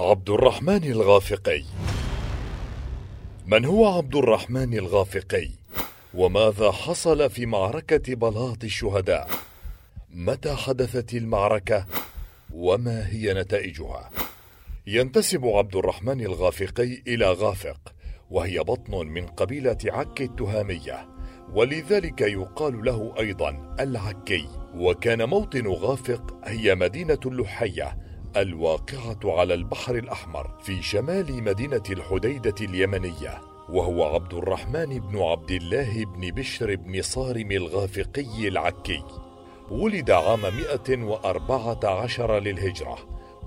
عبد الرحمن الغافقي. من هو عبد الرحمن الغافقي؟ وماذا حصل في معركة بلاط الشهداء؟ متى حدثت المعركة؟ وما هي نتائجها؟ ينتسب عبد الرحمن الغافقي إلى غافق وهي بطن من قبيلة عك التهامية ولذلك يقال له أيضا العكي. وكان موطن غافق هي مدينة اللحية الواقعة على البحر الأحمر في شمال مدينة الحديدة اليمنية وهو عبد الرحمن بن عبد الله بن بشر بن صارم الغافقي العكي. ولد عام 114 للهجرة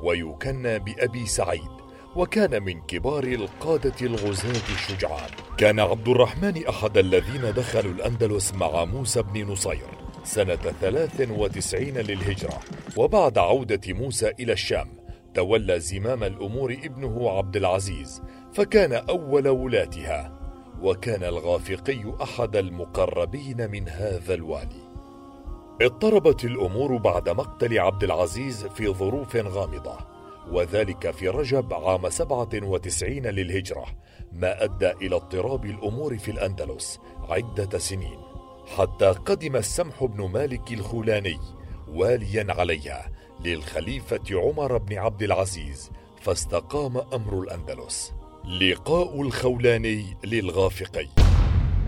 ويكنى بأبي سعيد وكان من كبار القادة الغزاة الشجعان كان عبد الرحمن أحد الذين دخلوا الأندلس مع موسى بن نصير. سنة 93 للهجرة وبعد عودة موسى إلى الشام تولى زمام الأمور ابنه عبد العزيز فكان أول ولاتها وكان الغافقي أحد المقربين من هذا الوالي اضطربت الأمور بعد مقتل عبد العزيز في ظروف غامضة وذلك في رجب عام 97 للهجرة ما أدى إلى اضطراب الأمور في الأندلس عدة سنين. حتى قدم السمح بن مالك الخولاني واليا عليها للخليفة عمر بن عبد العزيز فاستقام أمر الأندلس. لقاء الخولاني للغافقي.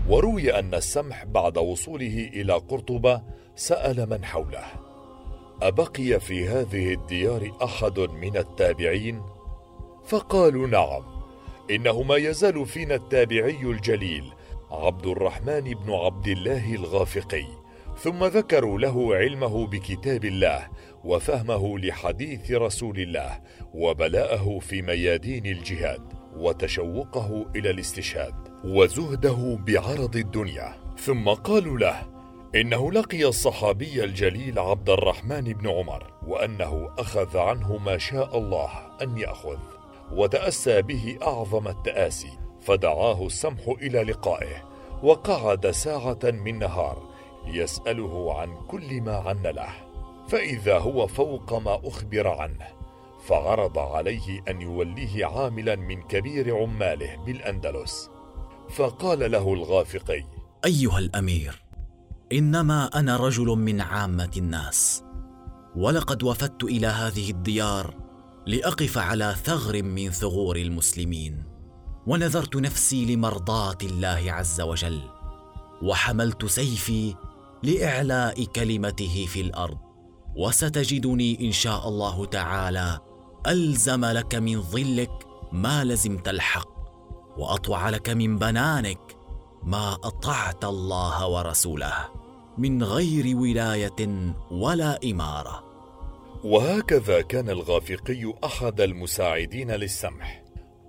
وروي أن السمح بعد وصوله إلى قرطبة سأل من حوله. أبقي في هذه الديار أحد من التابعين؟ فقالوا نعم إنه ما يزال فينا التابعي الجليل عبد الرحمن بن عبد الله الغافقي ثم ذكروا له علمه بكتاب الله وفهمه لحديث رسول الله وبلاءه في ميادين الجهاد وتشوقه إلى الاستشهاد وزهده بعرض الدنيا. ثم قالوا له إنه لقي الصحابي الجليل عبد الرحمن بن عمر وأنه أخذ عنه ما شاء الله أن يأخذ وتأسى به أعظم التأسي. فدعاه السمح إلى لقائه وقعد ساعة من نهار يسأله عن كل ما عن له. فإذا هو فوق ما أخبر عنه فعرض عليه أن يوليه عاملا من كبير عماله بالأندلس. فقال له الغافقي أيها الأمير إنما أنا رجل من عامة الناس ولقد وفدت إلى هذه الديار لأقف على ثغر من ثغور المسلمين. ونذرت نفسي لمرضاة الله عز وجل وحملت سيفي لإعلاء كلمته في الأرض وستجدني إن شاء الله تعالى ألزم لك من ظلك ما لزمت الحق وأطوع لك من بنانك ما أطعت الله ورسوله من غير ولاية ولا إمارة. وهكذا كان الغافقي أحد المساعدين للسمح.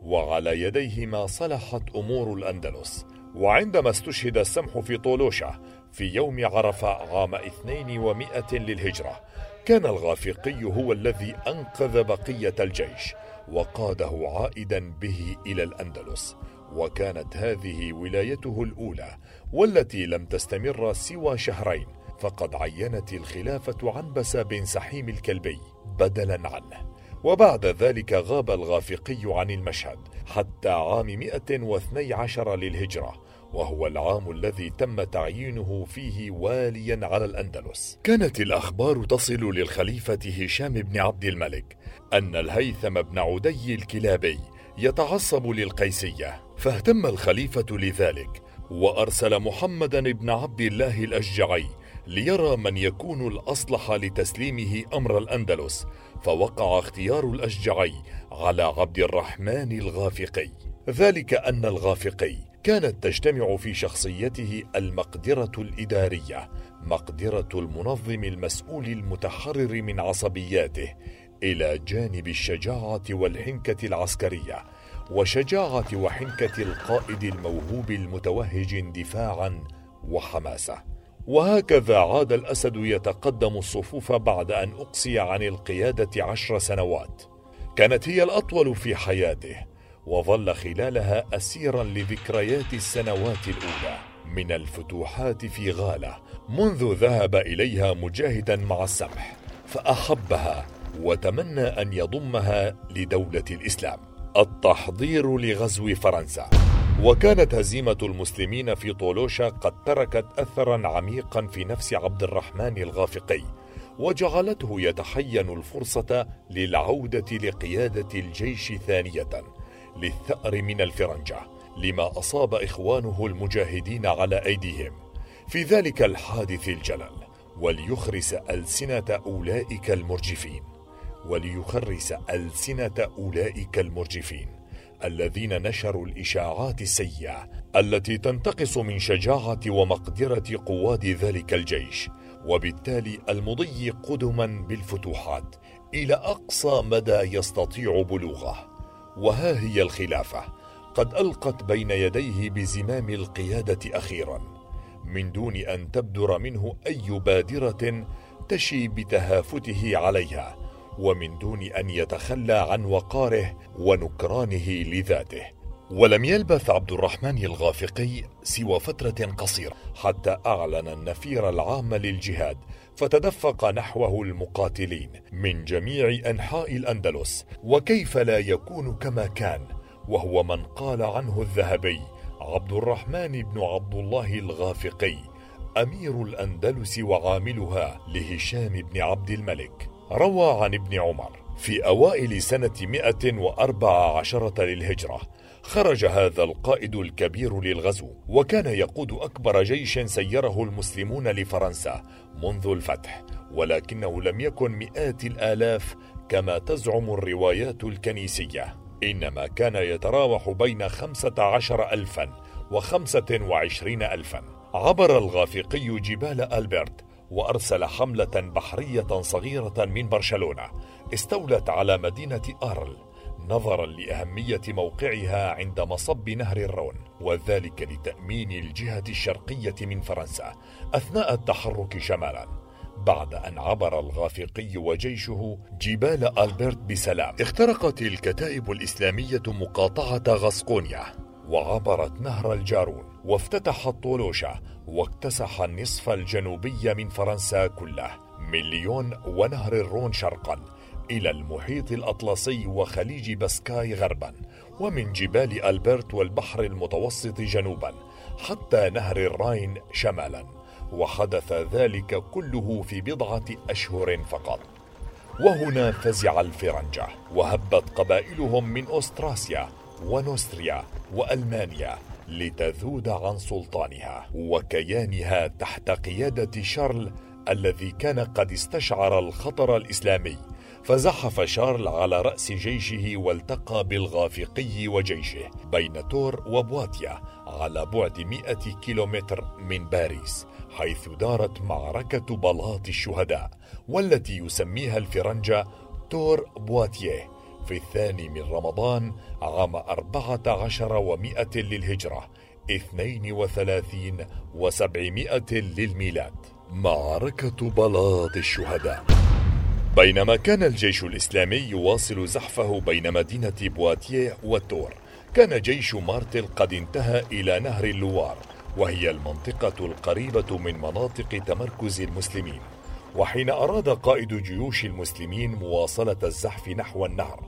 وعلى يديهما صلحت أمور الأندلس وعندما استشهد السمح في طولوشة في يوم عرفة عام 200 للهجرة كان الغافقي هو الذي أنقذ بقية الجيش وقاده عائدا به إلى الأندلس وكانت هذه ولايته الأولى والتي لم تستمر سوى شهرين فقد عينت الخلافة عنبس بن سحيم الكلبي بدلا عنه. وبعد ذلك غاب الغافقي عن المشهد حتى عام 112 للهجرة وهو العام الذي تم تعيينه فيه واليا على الأندلس. كانت الأخبار تصل للخليفة هشام بن عبد الملك أن الهيثم بن عدي الكلابي يتعصب للقيسية فاهتم الخليفة لذلك وأرسل محمدا بن عبد الله الأشجعي ليرى من يكون الأصلح لتسليمه أمر الأندلس فوقع اختيار الأشجعي على عبد الرحمن الغافقي. ذلك أن الغافقي كانت تجتمع في شخصيته المقدرة الإدارية مقدرة المنظم المسؤول المتحرر من عصبياته إلى جانب الشجاعة والحنكة العسكرية وشجاعة وحنكة القائد الموهوب المتوهج اندفاعا وحماسة. وهكذا عاد الأسد يتقدم الصفوف بعد أن أقصي عن القيادة عشر سنوات. كانت هي الأطول في حياته وظل خلالها أسيرا لذكريات السنوات الأولى. من الفتوحات في غالة منذ ذهب إليها مجاهدا مع السمح فأحبها وتمنى أن يضمها لدولة الإسلام. التحضير لغزو فرنسا. وكانت هزيمة المسلمين في طولوشا قد تركت أثرا عميقا في نفس عبد الرحمن الغافقي وجعلته يتحين الفرصة للعودة لقيادة الجيش ثانية للثأر من الفرنجة لما أصاب إخوانه المجاهدين على أيديهم. في ذلك الحادث الجلل وليخرس ألسنة أولئك المرجفين. وليخرس ألسنة أولئك المرجفين. الذين نشروا الإشاعات السيئة التي تنتقص من شجاعة ومقدرة قواد ذلك الجيش وبالتالي المضي قدما بالفتوحات إلى أقصى مدى يستطيع بلوغه. وها هي الخلافة؟ قد ألقت بين يديه بزمام القيادة أخيرا من دون أن تبدر منه أي بادرة تشي بتهافته عليها ومن دون أن يتخلى عن وقاره ونكرانه لذاته. ولم يلبث عبد الرحمن الغافقي سوى فترة قصيرة حتى أعلن النفير العام للجهاد فتدفق نحوه المقاتلين من جميع أنحاء الأندلس وكيف لا يكون كما كان وهو من قال عنه الذهبي عبد الرحمن بن عبد الله الغافقي أمير الأندلس وعاملها لهشام بن عبد الملك. روى عن ابن عمر في أوائل سنة 114 للهجرة. خرج هذا القائد الكبير للغزو وكان يقود أكبر جيش سيره المسلمون لفرنسا منذ الفتح ولكنه لم يكن مئات الآلاف كما تزعم الروايات الكنيسية. إنما كان يتراوح بين خمسة عشر ألفا وخمسة وعشرين ألفا. عبر الغافقي جبال ألبرت وأرسل حملة بحرية صغيرة من برشلونة استولت على مدينة أرل نظرا لأهمية موقعها عند مصب نهر الرون وذلك لتأمين الجهة الشرقية من فرنسا أثناء التحرك شمالا بعد أن عبر الغافقي وجيشه جبال ألبرت بسلام. اخترقت الكتائب الإسلامية مقاطعة غسقونيا وعبرت نهر الجارون وافتتحت طولوشا واكتسح النصف الجنوبي من فرنسا كله من ليون ونهر الرون شرقا إلى المحيط الأطلسي وخليج بسكاي غربا ومن جبال ألبرت والبحر المتوسط جنوبا حتى نهر الراين شمالا وحدث ذلك كله في بضعة أشهر فقط. وهنا فزع الفرنجة وهبت قبائلهم من أستراسيا ونوستريا وألمانيا لتذود عن سلطانها وكيانها تحت قيادة شارل الذي كان قد استشعر الخطر الإسلامي فزحف شارل على رأس جيشه والتقى بالغافقي وجيشه بين تور وبواتيا على بعد مئة كيلومتر من باريس حيث دارت معركة بلاط الشهداء والتي يسميها الفرنجة تور بواتيه في الثاني من رمضان عام أربعة عشر ومائة للهجرة اثنين وثلاثين وسبعمائة للميلاد. معركة بلاط الشهداء. بينما كان الجيش الإسلامي يواصل زحفه بين مدينة بواتية والتور كان جيش مارتل قد انتهى إلى نهر اللوار وهي المنطقة القريبة من مناطق تمركز المسلمين. وحين أراد قائد جيوش المسلمين مواصلة الزحف نحو النهر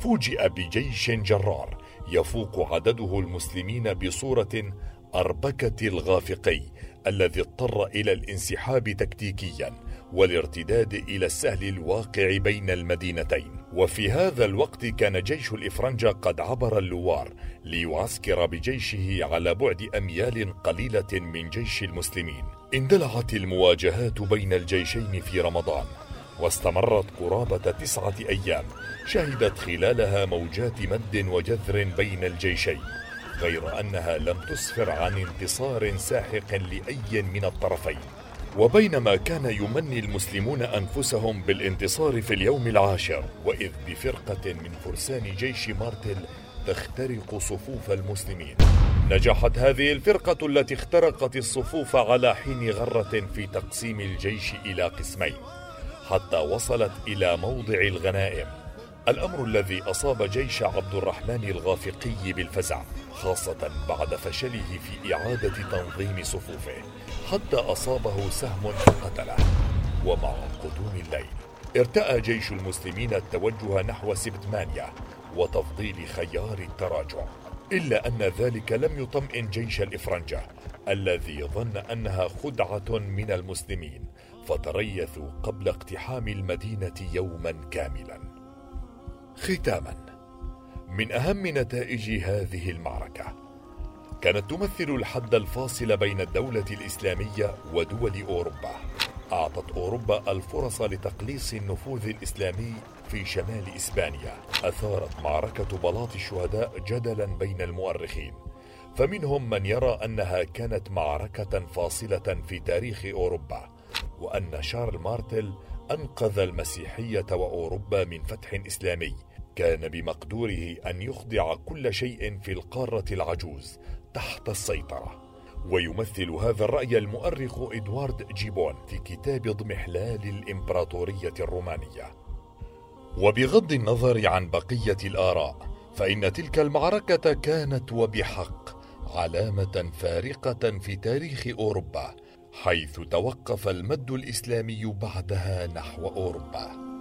فوجئ بجيش جرار يفوق عدده المسلمين بصورة أربكة الغافقي الذي اضطر إلى الانسحاب تكتيكيا والارتداد إلى السهل الواقع بين المدينتين. وفي هذا الوقت كان جيش الإفرنجة قد عبر اللوار ليعسكر بجيشه على بعد أميال قليلة من جيش المسلمين. اندلعت المواجهات بين الجيشين في رمضان واستمرت قرابة تسعة أيام شهدت خلالها موجات مد وجذر بين الجيشين غير أنها لم تسفر عن انتصار ساحق لأي من الطرفين. وبينما كان يمني المسلمون أنفسهم بالانتصار في اليوم العاشر وإذ بفرقة من فرسان جيش مارتل تخترق صفوف المسلمين. نجحت هذه الفرقة التي اخترقت الصفوف على حين غرة في تقسيم الجيش إلى قسمين حتى وصلت إلى موضع الغنائم. الأمر الذي أصاب جيش عبد الرحمن الغافقي بالفزع خاصة بعد فشله في إعادة تنظيم صفوفه حتى أصابه سهم فقتله ومع قدوم الليل ارتأى جيش المسلمين التوجه نحو سبتمانيا وتفضيل خيار التراجع. إلا أن ذلك لم يطمئن جيش الإفرنجة الذي ظن أنها خدعة من المسلمين فتريثوا قبل اقتحام المدينة يوما كاملا. ختاما. من أهم نتائج هذه المعركة كانت تمثل الحد الفاصل بين الدولة الإسلامية ودول أوروبا. أعطت أوروبا الفرص لتقليص النفوذ الإسلامي في شمال إسبانيا. أثارت معركة بلاط الشهداء جدلا بين المؤرخين. فمنهم من يرى أنها كانت معركة فاصلة في تاريخ أوروبا وأن شارل مارتل أنقذ المسيحية وأوروبا من فتح إسلامي. كان بمقدوره أن يخضع كل شيء في القارة العجوز تحت السيطرة. ويمثل هذا الرأي المؤرخ إدوارد جيبون في كتاب اضمحلال الإمبراطورية الرومانية. وبغض النظر عن بقية الآراء فإن تلك المعركة كانت وبحق علامة فارقة في تاريخ أوروبا حيث توقف المد الإسلامي بعدها نحو أوروبا.